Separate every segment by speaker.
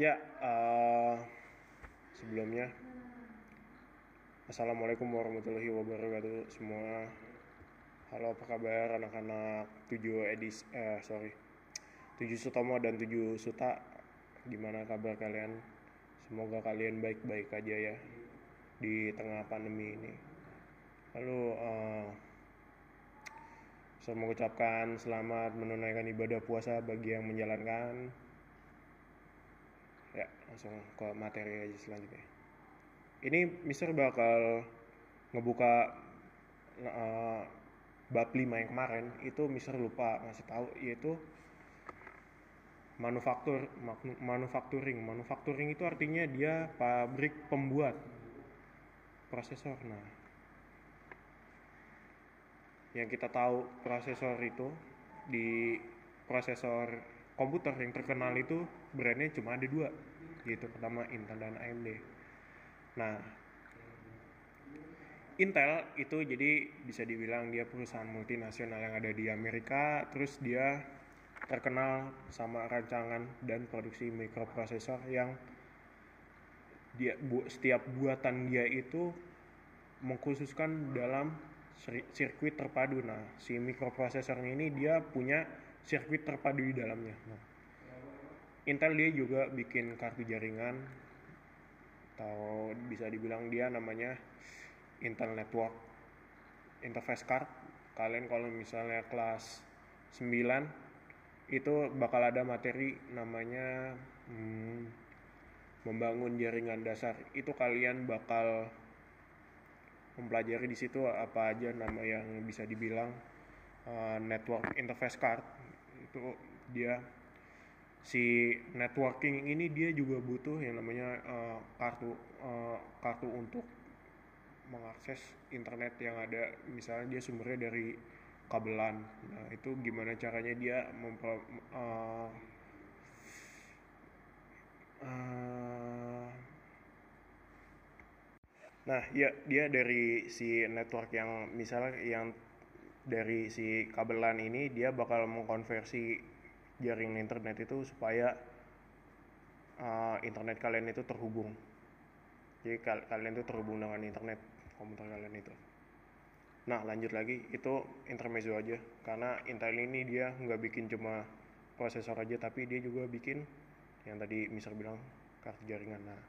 Speaker 1: Ya, uh, sebelumnya Assalamualaikum warahmatullahi wabarakatuh semua. Halo apa kabar anak-anak 7 edis eh sorry 7 Sutomo dan 7 Suta Gimana kabar kalian? Semoga kalian baik-baik aja ya Di tengah pandemi ini Lalu uh, Saya mengucapkan selamat menunaikan ibadah puasa bagi yang menjalankan ya langsung ke materi aja selanjutnya. Ini Mister bakal ngebuka uh, bab 5 yang kemarin itu Mister lupa ngasih tahu yaitu manufaktur manufacturing manufacturing itu artinya dia pabrik pembuat prosesor. Nah yang kita tahu prosesor itu di prosesor komputer yang terkenal itu brandnya cuma ada dua gitu pertama Intel dan AMD nah Intel itu jadi bisa dibilang dia perusahaan multinasional yang ada di Amerika terus dia terkenal sama rancangan dan produksi mikroprosesor yang dia bu, setiap buatan dia itu mengkhususkan dalam sirkuit terpadu. Nah si mikroprosesor ini dia punya sirkuit terpadu di dalamnya. Nah, Intel dia juga bikin kartu jaringan atau bisa dibilang dia namanya Intel Network Interface Card. Kalian kalau misalnya kelas 9 itu bakal ada materi namanya hmm, membangun jaringan dasar. Itu kalian bakal mempelajari di situ apa aja nama yang bisa dibilang uh, network interface card itu dia si networking ini dia juga butuh yang namanya uh, kartu uh, kartu untuk mengakses internet yang ada misalnya dia sumbernya dari kabelan. Nah itu gimana caranya dia mempro uh, uh, nah ya dia dari si network yang misalnya yang dari si kabelan ini dia bakal mengkonversi jaringan internet itu supaya uh, internet kalian itu terhubung. Jadi kal kalian itu terhubung dengan internet komputer kalian itu. Nah lanjut lagi itu intermezzo aja. Karena Intel ini dia nggak bikin cuma prosesor aja tapi dia juga bikin yang tadi misal bilang kartu jaringan. Nah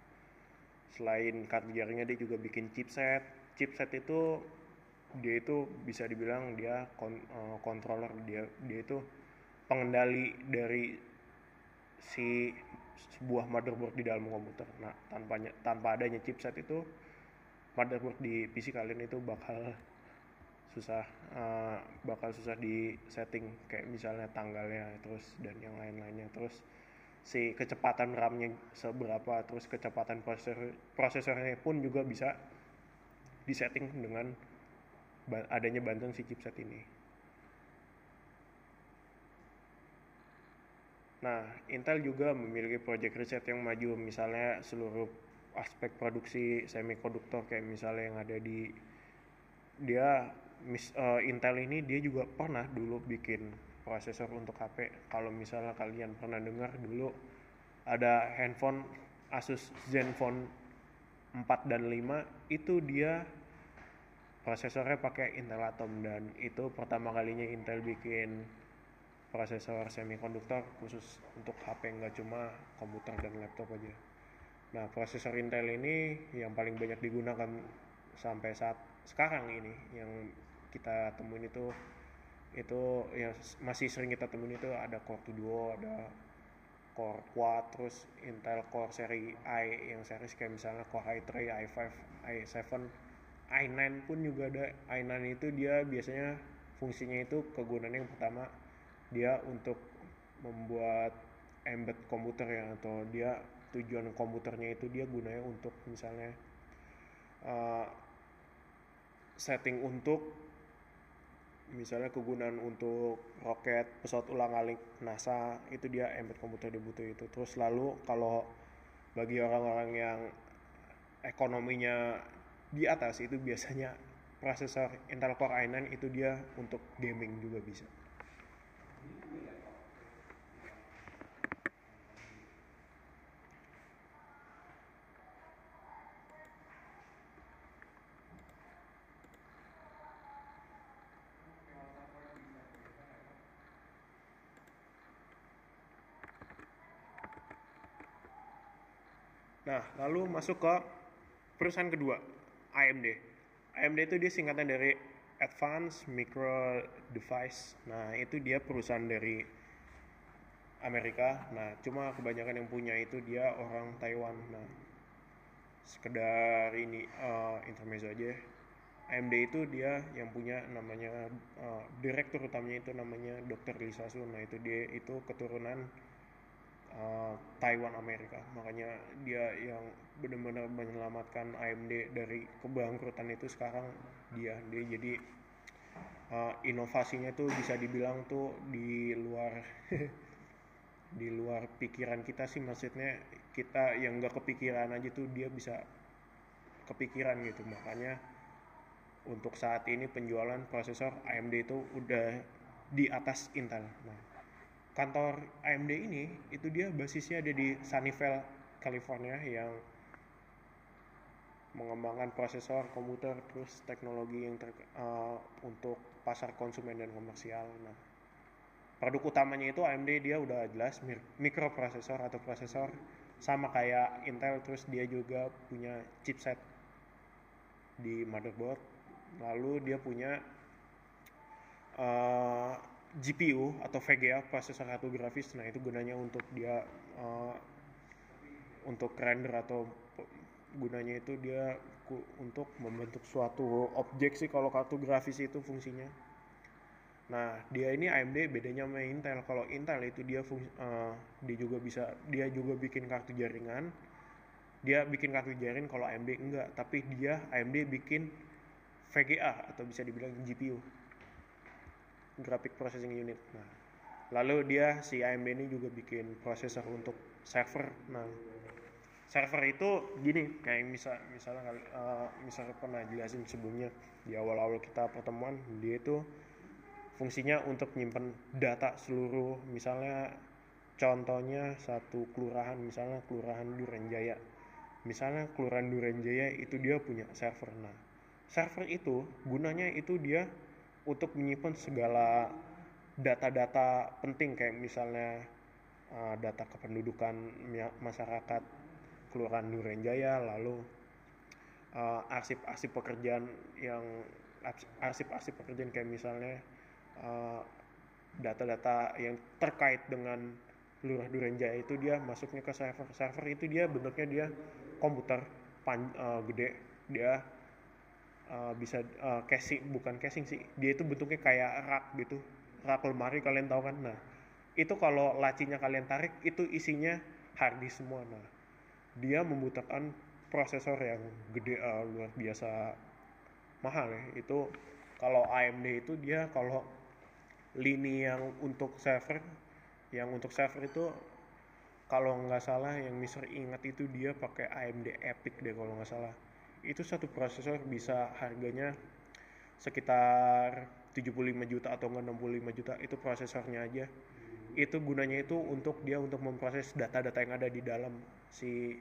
Speaker 1: selain kartu jaringan dia juga bikin chipset. Chipset itu dia itu bisa dibilang dia kon, uh, controller. Dia dia itu pengendali dari si sebuah motherboard di dalam komputer. Nah, tanpa tanpa adanya chipset itu motherboard di PC kalian itu bakal susah uh, bakal susah di setting. Kayak misalnya tanggalnya terus dan yang lain-lainnya. Terus si kecepatan RAM-nya seberapa terus kecepatan prosesor prosesornya pun juga bisa disetting dengan adanya bantuan si chipset ini. Nah, Intel juga memiliki proyek riset yang maju, misalnya seluruh aspek produksi semikonduktor kayak misalnya yang ada di dia mis, uh, Intel ini dia juga pernah dulu bikin prosesor untuk HP. Kalau misalnya kalian pernah dengar dulu ada handphone Asus Zenfone 4 dan 5 itu dia prosesornya pakai Intel Atom dan itu pertama kalinya Intel bikin prosesor semikonduktor khusus untuk HP nggak cuma komputer dan laptop aja. Nah prosesor Intel ini yang paling banyak digunakan sampai saat sekarang ini yang kita temuin itu itu yang masih sering kita temuin itu ada Core 2 Duo, ada Core Quad, terus Intel Core seri i yang seri kayak misalnya Core i3, i5, i7 i9 pun juga ada. I9 itu dia biasanya fungsinya itu kegunaannya yang pertama dia untuk membuat embed komputer ya atau dia tujuan komputernya itu dia gunanya untuk misalnya uh, setting untuk misalnya kegunaan untuk roket pesawat ulang alik NASA itu dia embed komputer dibutuh itu. Terus lalu kalau bagi orang-orang yang ekonominya di atas itu biasanya prosesor Intel Core i9 itu dia untuk gaming juga bisa. Nah, lalu masuk ke perusahaan kedua, AMD. AMD itu dia singkatan dari Advanced Micro Device. Nah, itu dia perusahaan dari Amerika. Nah, cuma kebanyakan yang punya itu dia orang Taiwan. Nah, sekedar ini uh, intermezzo aja. AMD itu dia yang punya namanya uh, direktur utamanya itu namanya Dr. Lisa Sun. Nah, itu dia itu keturunan uh, Taiwan Amerika. Makanya dia yang benar-benar menyelamatkan AMD dari kebangkrutan itu sekarang dia. Dia jadi uh, inovasinya tuh bisa dibilang tuh di luar di luar pikiran kita sih. Maksudnya kita yang nggak kepikiran aja tuh dia bisa kepikiran gitu. Makanya untuk saat ini penjualan prosesor AMD itu udah di atas Intel. Nah kantor AMD ini itu dia basisnya ada di Sunnyvale, California yang mengembangkan prosesor komputer terus teknologi yang ter, uh, untuk pasar konsumen dan komersial. Nah, produk utamanya itu AMD dia udah jelas mikroprosesor atau prosesor sama kayak Intel terus dia juga punya chipset di motherboard. Lalu dia punya uh, GPU atau VGA prosesor grafis nah itu gunanya untuk dia uh, untuk render atau gunanya itu dia untuk membentuk suatu objek sih kalau kartu grafis itu fungsinya. Nah dia ini AMD bedanya sama Intel. Kalau Intel itu dia fungsi, uh, dia juga bisa dia juga bikin kartu jaringan. Dia bikin kartu jaringan kalau AMD enggak tapi dia AMD bikin VGA atau bisa dibilang GPU graphic processing unit. Nah, lalu dia si AMD ini juga bikin prosesor untuk server. Nah, server itu gini kayak misal misalnya uh, misalnya pernah jelasin sebelumnya di awal-awal kita pertemuan dia itu fungsinya untuk menyimpan data seluruh misalnya contohnya satu kelurahan misalnya kelurahan Durenjaya misalnya kelurahan Durenjaya itu dia punya server nah server itu gunanya itu dia untuk menyimpan segala data-data penting kayak misalnya uh, data kependudukan masyarakat Kelurahan Durenjaya lalu arsip-arsip uh, pekerjaan yang arsip-arsip pekerjaan kayak misalnya uh, data-data uh, yang terkait dengan Lurah Durenjaya itu dia masuknya ke server. Server itu dia bentuknya dia komputer pan, uh, gede. Dia uh, bisa uh, casing bukan casing sih. Dia itu bentuknya kayak rak gitu. Rak lemari kalian tahu kan? Nah itu kalau lacinya kalian tarik itu isinya hard disk semua. Nah dia membutuhkan prosesor yang gede uh, luar biasa mahal ya. Itu kalau AMD itu dia kalau lini yang untuk server yang untuk server itu kalau nggak salah yang Mister ingat itu dia pakai AMD Epic deh kalau nggak salah itu satu prosesor bisa harganya sekitar 75 juta atau enggak 65 juta itu prosesornya aja. Itu gunanya itu untuk dia untuk memproses data-data yang ada di dalam si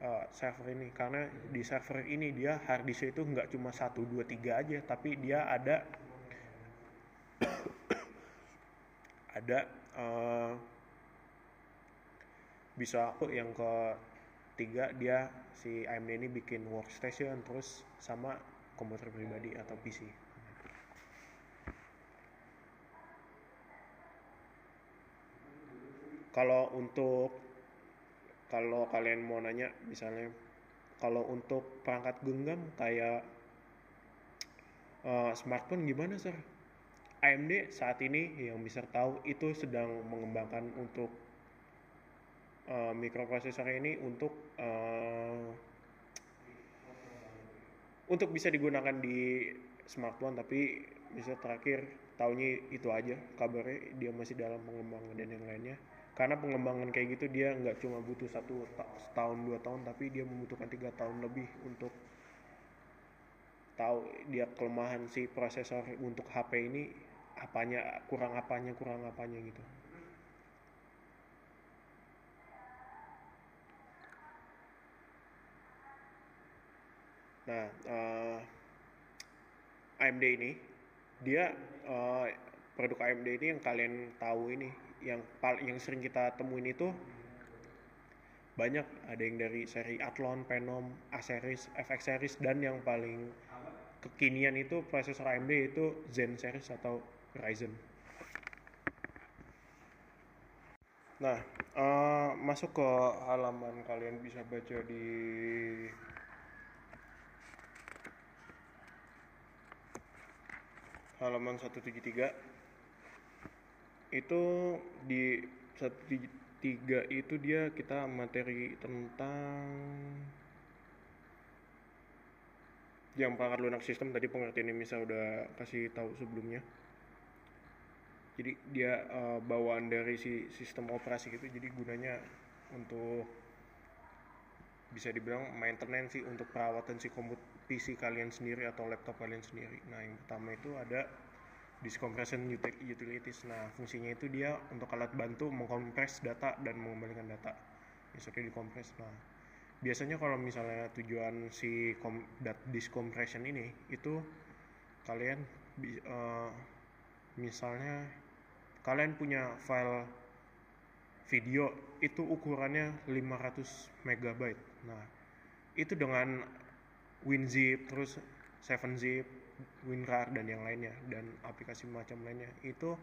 Speaker 1: uh, server ini. Karena di server ini dia hard disk itu nggak cuma 1 2 3 aja tapi dia ada ada uh, bisa yang ke tiga dia si AMD ini bikin workstation terus sama komputer pribadi atau PC kalau untuk kalau kalian mau nanya misalnya kalau untuk perangkat genggam kayak uh, smartphone gimana sir? AMD saat ini yang bisa tahu itu sedang mengembangkan untuk uh, ini untuk uh, untuk bisa digunakan di smartphone tapi bisa terakhir tahunnya itu aja kabarnya dia masih dalam pengembangan dan yang lainnya. Karena pengembangan kayak gitu dia nggak cuma butuh satu tahun dua tahun tapi dia membutuhkan tiga tahun lebih untuk tahu dia kelemahan si prosesor untuk HP ini apanya kurang apanya kurang apanya gitu Nah, uh, eh, AMD ini dia uh, produk AMD ini yang kalian tahu ini yang paling yang sering kita temuin itu banyak ada yang dari seri Athlon, Phenom, A series, FX series dan yang paling kekinian itu prosesor AMD itu Zen series atau Ryzen. Nah, uh, masuk ke halaman kalian bisa baca di halaman 173 itu di 173 itu dia kita materi tentang yang perangkat lunak sistem tadi pengertian ini saya udah kasih tahu sebelumnya. Jadi dia uh, bawaan dari si sistem operasi gitu jadi gunanya untuk bisa dibilang maintenance sih untuk perawatan si komut PC kalian sendiri atau laptop kalian sendiri. Nah yang pertama itu ada disk compression utilities. Nah fungsinya itu dia untuk alat bantu mengkompres data dan mengembalikan data. Besoknya dikompres. Nah biasanya kalau misalnya tujuan si kom, dat disk compression ini itu kalian uh, misalnya kalian punya file video itu ukurannya 500 megabyte. Nah itu dengan WinZip terus 7zip WinRAR dan yang lainnya dan aplikasi macam lainnya. Itu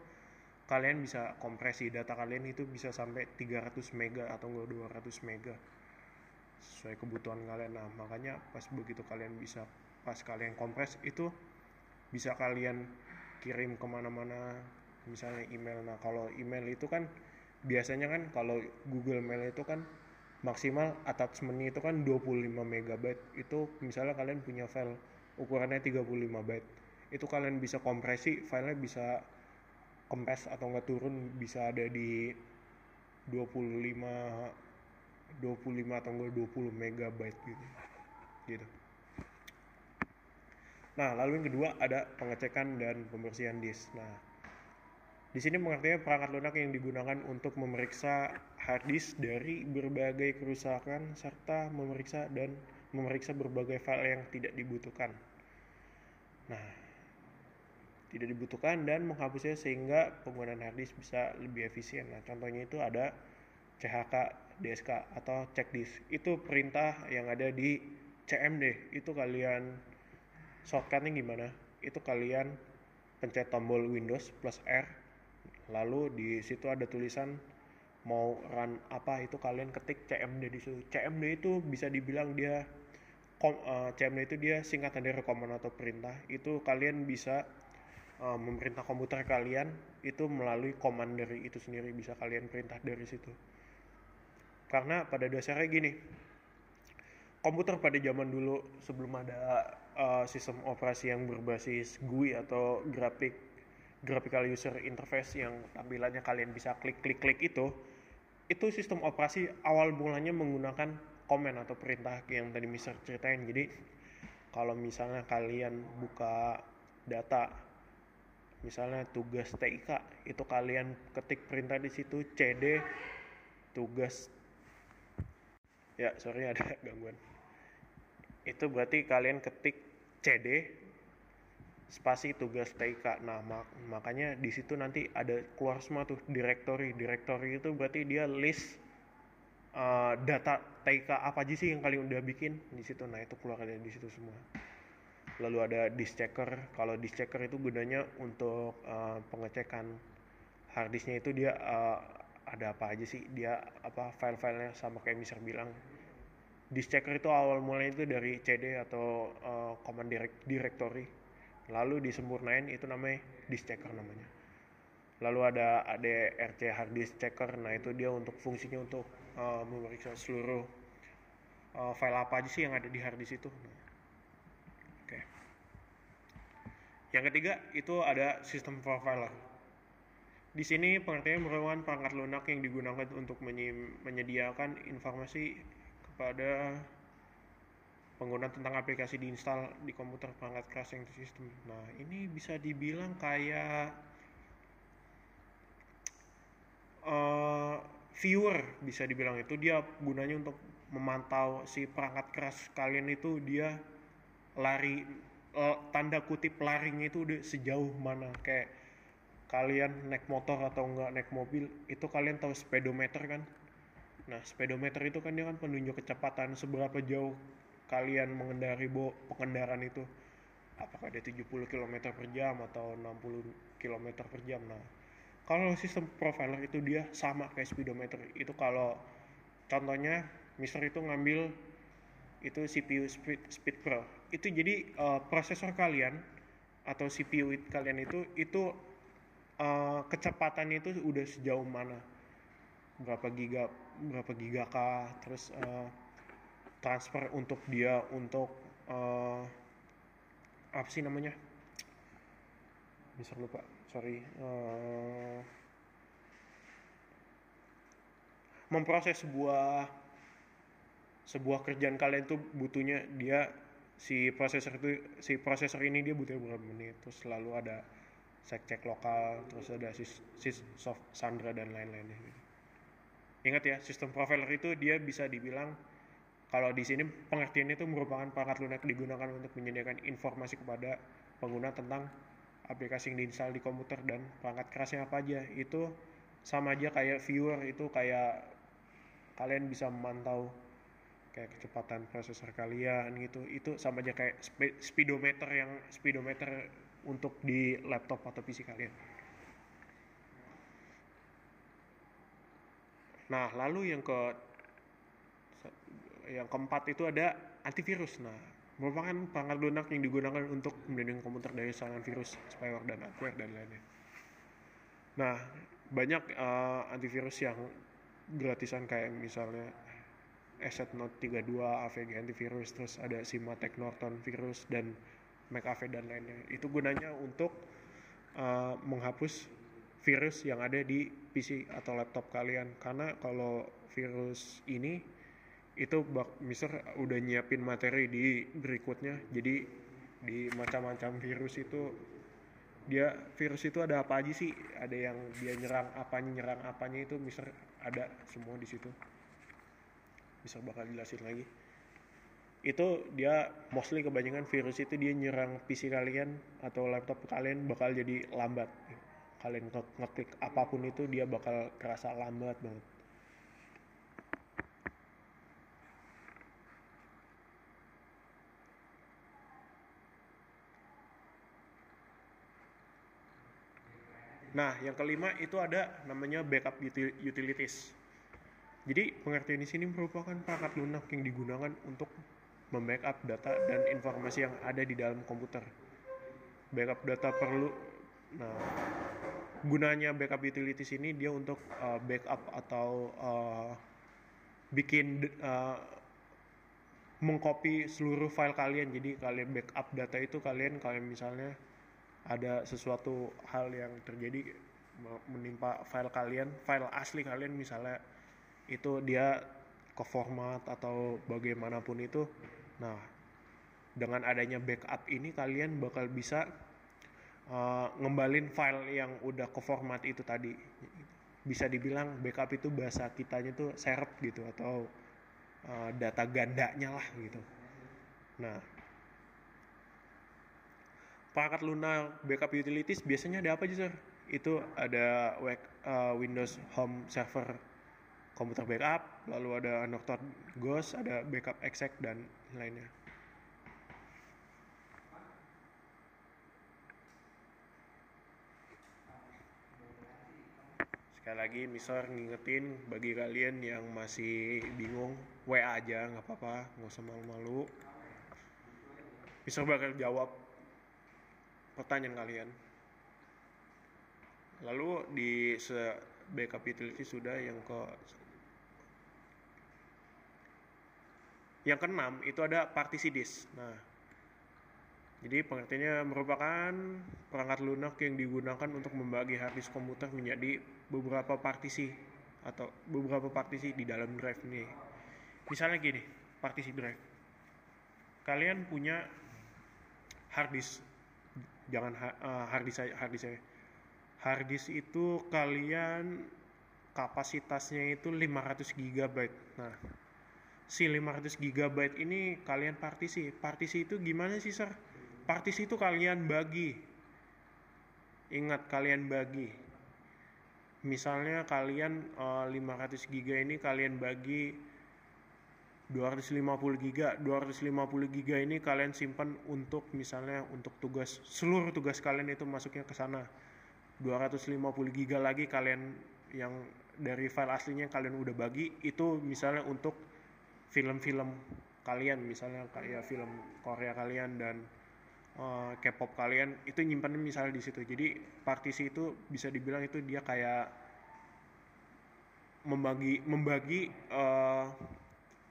Speaker 1: kalian bisa kompresi data kalian itu bisa sampai 300 mega atau enggak 200 mega sesuai kebutuhan kalian. Nah makanya pas begitu kalian bisa pas kalian kompres itu bisa kalian kirim ke mana-mana misalnya email. Nah kalau email itu kan biasanya kan kalau Google Mail itu kan maksimal attachmentnya itu kan 25 megabyte. Itu misalnya kalian punya file ukurannya 35 byte. Itu kalian bisa kompresi filenya bisa kempes atau nggak turun bisa ada di 25 25 atau enggak 20 megabyte gitu. Gitu. Nah lalu yang kedua ada pengecekan dan pembersihan disk. Nah di sini pengertiannya perangkat lunak yang digunakan untuk memeriksa hard disk dari berbagai kerusakan serta memeriksa dan memeriksa berbagai file yang tidak dibutuhkan. Nah, tidak dibutuhkan dan menghapusnya sehingga penggunaan hard disk bisa lebih efisien. Nah, contohnya itu ada CHK DSK atau check disk. Itu perintah yang ada di CMD. Itu kalian shortcutnya gimana? Itu kalian pencet tombol Windows plus R lalu di situ ada tulisan mau run apa itu kalian ketik CMD di situ. CMD itu bisa dibilang dia kom, uh, eh, CMD itu dia singkatan dari command atau perintah. Itu kalian bisa uh, memerintah komputer kalian itu melalui command dari itu sendiri bisa kalian perintah dari situ. Karena pada dasarnya gini komputer pada zaman dulu sebelum ada uh, sistem operasi yang berbasis GUI atau grafik graphical user interface yang tampilannya kalian bisa klik klik klik itu itu sistem operasi awal mulanya menggunakan komen atau perintah yang tadi Mister ceritain. Jadi kalau misalnya kalian buka data misalnya tugas TIK itu kalian ketik perintah di situ CD tugas ya sorry ada gangguan. Itu berarti kalian ketik CD spasi tugas TIK. Nah, mak makanya di situ nanti ada keluar semua tuh directory. Directory itu berarti dia list uh, data TIK apa aja sih yang kalian udah bikin di situ. Nah, itu keluar dari di situ semua. Lalu ada disk checker. Kalau disk checker itu gunanya untuk uh, pengecekan hard disknya itu dia uh, ada apa aja sih? Dia apa file-filenya sama kayak misal bilang disk checker itu awal mulanya itu dari CD atau uh, command direct directory lalu disempurnain itu namanya disk checker namanya. Lalu ada ADRC hard disk checker nah itu dia untuk fungsinya untuk uh, memeriksa seluruh uh, file apa aja sih yang ada di hard disk itu. Nah, oke. Okay. yang ketiga itu ada sistem profiler. Di sini pengertiannya merupakan perangkat lunak yang digunakan untuk menyediakan informasi kepada pengguna tentang aplikasi diinstal di komputer perangkat keras yang sistem. Nah, ini bisa dibilang kayak uh, viewer bisa dibilang itu. Dia gunanya untuk memantau si perangkat keras kalian itu dia lari uh, tanda kutip larinya itu udah sejauh mana. Kayak kalian naik motor atau enggak naik mobil itu kalian tahu speedometer kan? Nah, speedometer itu kan dia kan penunjuk kecepatan seberapa jauh kalian mengendari bo pengendaraan itu. Apakah dia 70 km per jam atau 60 km per jam. Nah, kalau sistem profiler itu dia sama kayak speedometer. Itu kalau contohnya Mister itu ngambil itu CPU Speed, Speed Pro. Itu jadi uh, prosesor kalian atau CPU kalian itu itu uh, kecepatannya itu udah sejauh mana berapa giga berapa giga kah terus uh, transfer untuk dia untuk uh, apa sih namanya bisa lupa sorry uh, memproses sebuah sebuah kerjaan kalian tuh butuhnya dia si prosesor itu si prosesor ini dia butuh berapa menit terus selalu ada cek cek lokal terus ada sis, sis soft Sandra dan lain-lainnya gitu. ingat ya sistem profiler itu dia bisa dibilang kalau di sini pengertiannya itu merupakan perangkat lunak digunakan untuk menyediakan informasi kepada pengguna tentang aplikasi yang diinstal di komputer dan perangkat kerasnya apa aja itu sama aja kayak viewer itu kayak kalian bisa memantau kayak kecepatan prosesor kalian gitu itu sama aja kayak speedometer yang speedometer untuk di laptop atau PC kalian. Nah, lalu yang ke yang keempat itu ada antivirus. Nah, merupakan perangkat lunak yang digunakan untuk melindungi komputer dari serangan virus, spyware dan adware dan lainnya. Nah, banyak uh, antivirus yang gratisan kayak misalnya Asset Note 32, AVG antivirus, terus ada Symantec Norton virus dan McAfee dan lainnya. Itu gunanya untuk uh, menghapus virus yang ada di PC atau laptop kalian. Karena kalau virus ini itu bak mister udah nyiapin materi di berikutnya. Jadi di macam-macam virus itu dia virus itu ada apa aja sih? Ada yang dia nyerang apanya, nyerang apanya itu mister ada semua di situ. Bisa bakal jelasin lagi itu dia mostly kebanyakan virus itu dia nyerang PC kalian atau laptop kalian bakal jadi lambat kalian nge ngeklik apa pun itu dia bakal kerasa lambat banget Nah, yang kelima itu ada namanya backup utilities. Jadi pengertian di sini merupakan perangkat lunak yang digunakan untuk membackup data dan informasi yang ada di dalam komputer. Backup data perlu, nah gunanya backup utilities ini dia untuk uh, backup atau uh, bikin uh, mengcopy seluruh file kalian. Jadi kalian backup data itu kalian kalian misalnya ada sesuatu hal yang terjadi menimpa file kalian, file asli kalian misalnya itu dia ke format atau bagaimanapun itu Nah, dengan adanya backup ini kalian bakal bisa uh, ngembalin file yang udah ke format itu tadi. Bisa dibilang backup itu bahasa kitanya tuh serep gitu atau uh, data gandanya lah gitu. Nah, perangkat lunak backup utilities biasanya ada apa aja sir? Itu ada uh, Windows Home Server komputer backup, lalu ada Norton Ghost, ada backup exec dan lainnya. Sekali lagi, Mister ngingetin bagi kalian yang masih bingung, WA aja nggak apa-apa, nggak usah malu-malu. Mister bakal jawab pertanyaan kalian. Lalu di se backup utility sudah yang ke Yang keenam itu ada partisi disk. Nah, jadi pengertiannya merupakan perangkat lunak yang digunakan untuk membagi harddisk komputer menjadi beberapa partisi atau beberapa partisi di dalam drive ini. Misalnya gini, partisi drive. Kalian punya harddisk, jangan uh, harddisk saya, harddisk saya. Harddisk itu kalian kapasitasnya itu 500 GB. Nah, si 500 GB ini kalian partisi. Partisi itu gimana sih, Sir? Partisi itu kalian bagi. Ingat kalian bagi. misalnya kalian uh, 500 giga ini kalian bagi 250 giga 250 giga ini kalian simpan untuk misalnya untuk tugas seluruh tugas kalian itu masuknya ke sana. 250 giga lagi kalian yang dari file aslinya kalian udah bagi itu misalnya untuk film-film kalian misalnya kayak film Korea kalian dan uh, K-pop kalian itu nyimpannya misalnya di situ. Jadi partisi itu bisa dibilang itu dia kayak membagi membagi uh,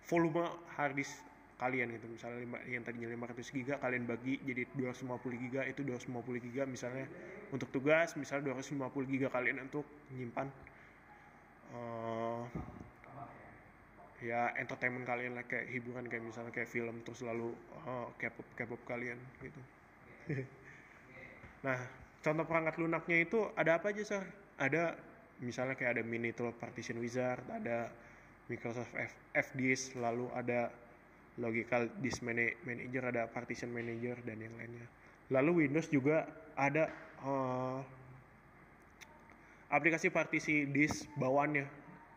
Speaker 1: volume harddisk kalian gitu. Misalnya lima, yang tadinya 500 giga kalian bagi jadi 250 giga itu 250 giga misalnya. Untuk tugas misalnya 250 giga kalian untuk nyimpan uh, ya entertainment kalian lah kayak hiburan kayak misalnya kayak film terus lalu uh, K-pop K-pop kalian gitu. Nah contoh perangkat lunaknya itu ada apa aja sih ada misalnya kayak ada mini tool partition wizard ada Microsoft F FDisk lalu ada logical disk manager ada partition manager dan yang lainnya. Lalu Windows juga ada uh, aplikasi partisi disk bawaannya.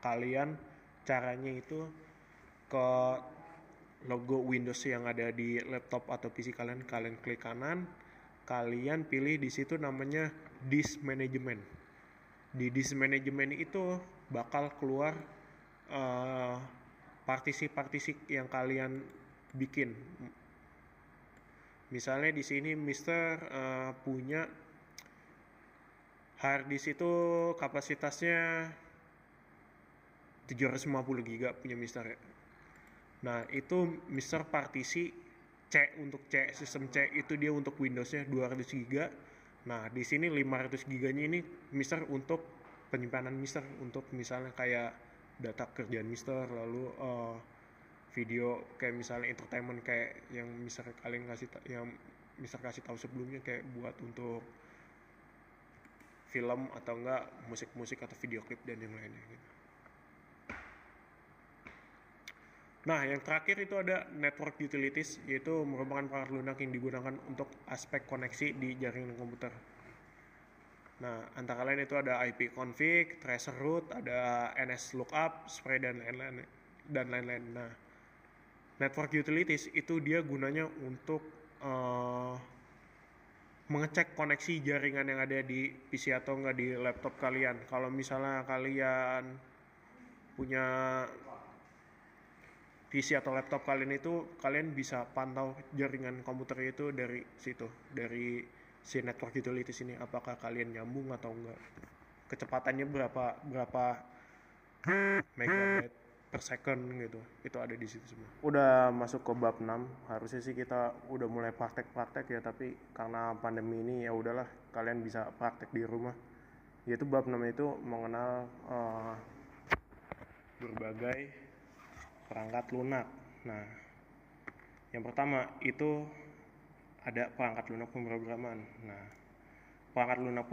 Speaker 1: Kalian caranya itu ke logo Windows yang ada di laptop atau PC kalian kalian klik kanan kalian pilih di situ namanya disk management. Di disk management itu bakal keluar uh, partisi-partisi yang kalian bikin misalnya di sini Mister uh, punya hard disk itu kapasitasnya 750 giga punya Mister ya. Nah, itu Mister partisi C untuk C sistem C itu dia untuk Windowsnya 200 giga. Nah, di sini 500 giganya ini Mister untuk penyimpanan Mister untuk misalnya kayak data kerjaan Mister lalu uh, video kayak misalnya entertainment kayak yang Mister kalian kasih yang Mister kasih tahu sebelumnya kayak buat untuk film atau enggak musik-musik atau video klip dan yang lainnya gitu. Nah, yang terakhir itu ada network utilities, yaitu merupakan perangkat lunak yang digunakan untuk aspek koneksi di jaringan komputer. Nah, antara lain itu ada IP config, tracer root, ada NS lookup, spray dan lain-lain dan lain-lain. Nah, network utilities itu dia gunanya untuk uh, mengecek koneksi jaringan yang ada di PC atau enggak di laptop kalian. Kalau misalnya kalian punya PC atau laptop kalian itu kalian bisa pantau jaringan komputer itu dari situ dari si network utilities ini apakah kalian nyambung atau enggak? Kecepatannya berapa berapa megabyte per second gitu itu ada di situ semua. Udah masuk ke bab 6 harusnya sih kita udah mulai praktek-praktek ya tapi karena pandemi ini ya udahlah kalian bisa praktek di rumah. Yaitu bab 6 itu mengenal uh, berbagai perangkat lunak. Nah, yang pertama itu ada perangkat lunak pemrograman. Nah, perangkat lunak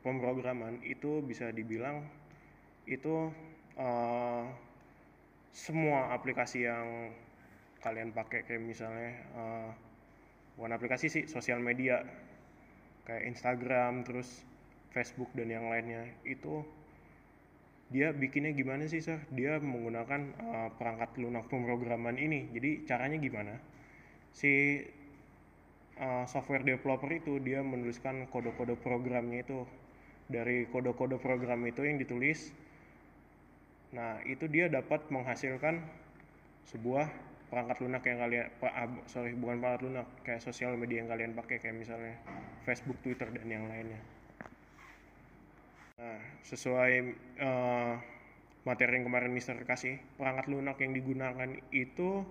Speaker 1: pemrograman itu bisa dibilang itu uh, semua aplikasi yang kalian pakai kayak misalnya uh, bukan aplikasi sih sosial media kayak Instagram terus Facebook dan yang lainnya itu dia bikinnya gimana sih sir? Dia menggunakan uh, perangkat lunak pemrograman ini. Jadi caranya gimana? Si uh, software developer itu dia menuliskan kode-kode programnya itu dari kode-kode program itu yang ditulis. Nah itu dia dapat menghasilkan sebuah perangkat lunak yang kalian uh, sorry bukan perangkat lunak kayak sosial media yang kalian pakai kayak misalnya Facebook, Twitter dan yang lainnya. Nah, sesuai uh, materi yang kemarin Mister kasih, perangkat lunak yang digunakan itu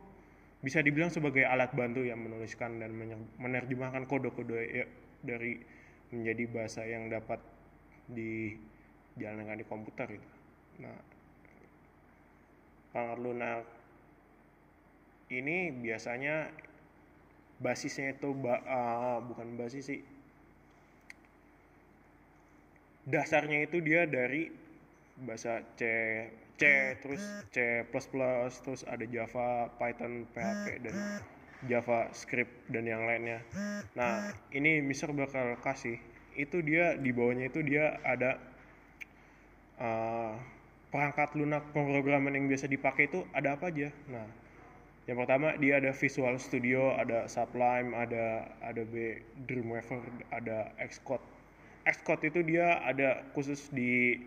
Speaker 1: bisa dibilang sebagai alat bantu yang menuliskan dan menerjemahkan kode-kode ya, dari menjadi bahasa yang dapat dijalankan di komputer itu. Nah, perangkat lunak ini biasanya basisnya itu uh, bukan basis sih dasarnya itu dia dari bahasa C C terus C++ terus ada Java, Python, PHP dan JavaScript dan yang lainnya. Nah, ini Mister bakal kasih itu dia di bawahnya itu dia ada uh, perangkat lunak pemrograman yang biasa dipakai itu ada apa aja? Nah yang pertama dia ada Visual Studio ada Sublime ada Adobe Dreamweaver ada Xcode. Xcode itu dia ada khusus di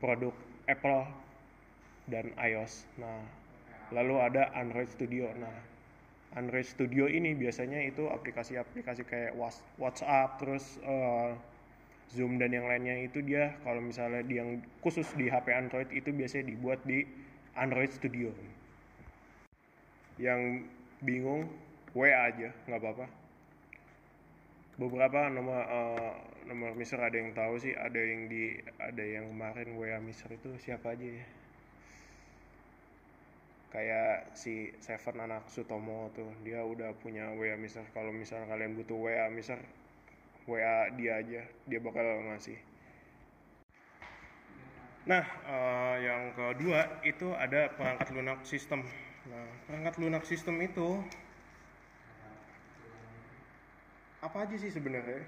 Speaker 1: produk Apple dan iOS. Nah lalu ada Android Studio. Nah Android Studio ini biasanya itu aplikasi-aplikasi kayak WhatsApp terus uh, Zoom dan yang lainnya itu dia kalau misalnya yang khusus di HP Android itu biasanya dibuat di Android Studio. Yang bingung WA aja nggak apa-apa. Beberapa nomor uh, nomor Mister ada yang tahu sih ada yang di ada yang kemarin WA Mister itu siapa aja ya kayak si Seven anak Sutomo tuh dia udah punya WA Mister. Kalau misalnya kalian butuh WA Mister WA dia aja dia bakal ngasih. Nah uh, yang kedua itu ada perangkat lunak sistem. Nah, perangkat lunak sistem itu apa aja sih sebenarnya?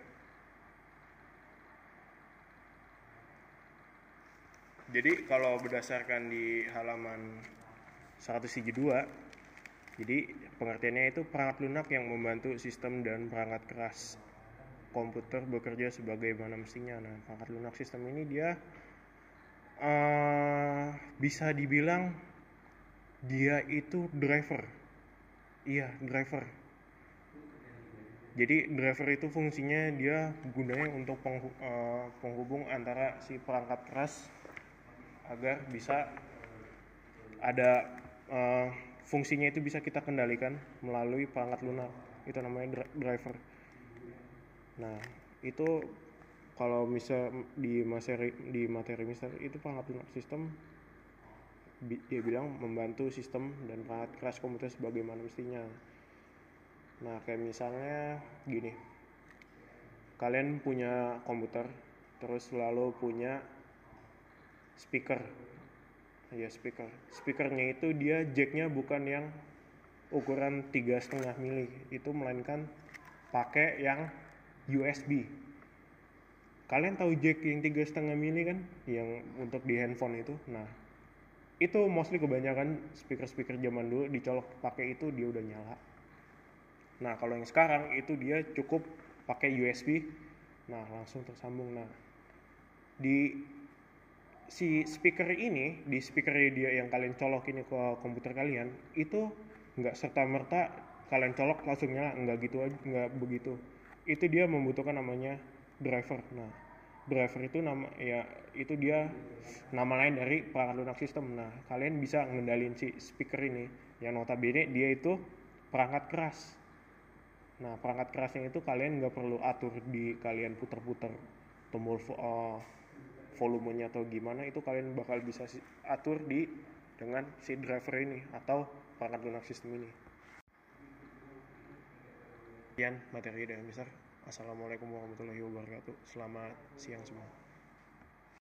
Speaker 1: Jadi kalau berdasarkan di halaman 102 jadi pengertiannya itu perangkat lunak yang membantu sistem dan perangkat keras komputer bekerja sebagaimana mestinya. Nah, perangkat lunak sistem ini dia uh, bisa dibilang dia itu driver. Iya driver. Jadi driver itu fungsinya dia gunanya untuk eh, penghubung antara si perangkat keras agar bisa ada uh, fungsinya itu bisa kita kendalikan melalui perangkat lunak. Itu namanya driver. Nah itu kalau misal di materi di materi misal itu perangkat lunak sistem dia bilang membantu sistem dan perangkat keras komputer sebagaimana mestinya nah kayak misalnya gini. Kalian punya komputer terus selalu punya speaker ya speaker. Speakernya itu dia jacknya bukan yang ukuran tiga setengah mili. Itu melainkan pakai yang USB kalian tahu jack yang tiga setengah mili kan? Yang untuk di handphone itu? Nah itu mostly kebanyakan speaker-speaker zaman dulu dicolok pakai itu dia udah nyala. Nah kalau yang sekarang itu dia cukup pakai USB, nah langsung tersambung. Nah di si speaker ini di speaker dia yang kalian colok ini ke komputer kalian itu nggak serta merta kalian colok langsung nyala nggak gitu aja nggak begitu itu dia membutuhkan namanya driver nah driver itu nama ya itu dia nama lain dari perangkat lunak sistem. Nah, kalian bisa ngendalin si speaker ini yang notabene dia itu perangkat keras. Nah, perangkat kerasnya itu kalian nggak perlu atur di kalian putar-putar tombol uh, volumenya atau gimana itu kalian bakal bisa atur di dengan si driver ini atau perangkat lunak sistem ini. Sekian materi dari Mister. Assalamualaikum warahmatullahi wabarakatuh. Selamat siang semua.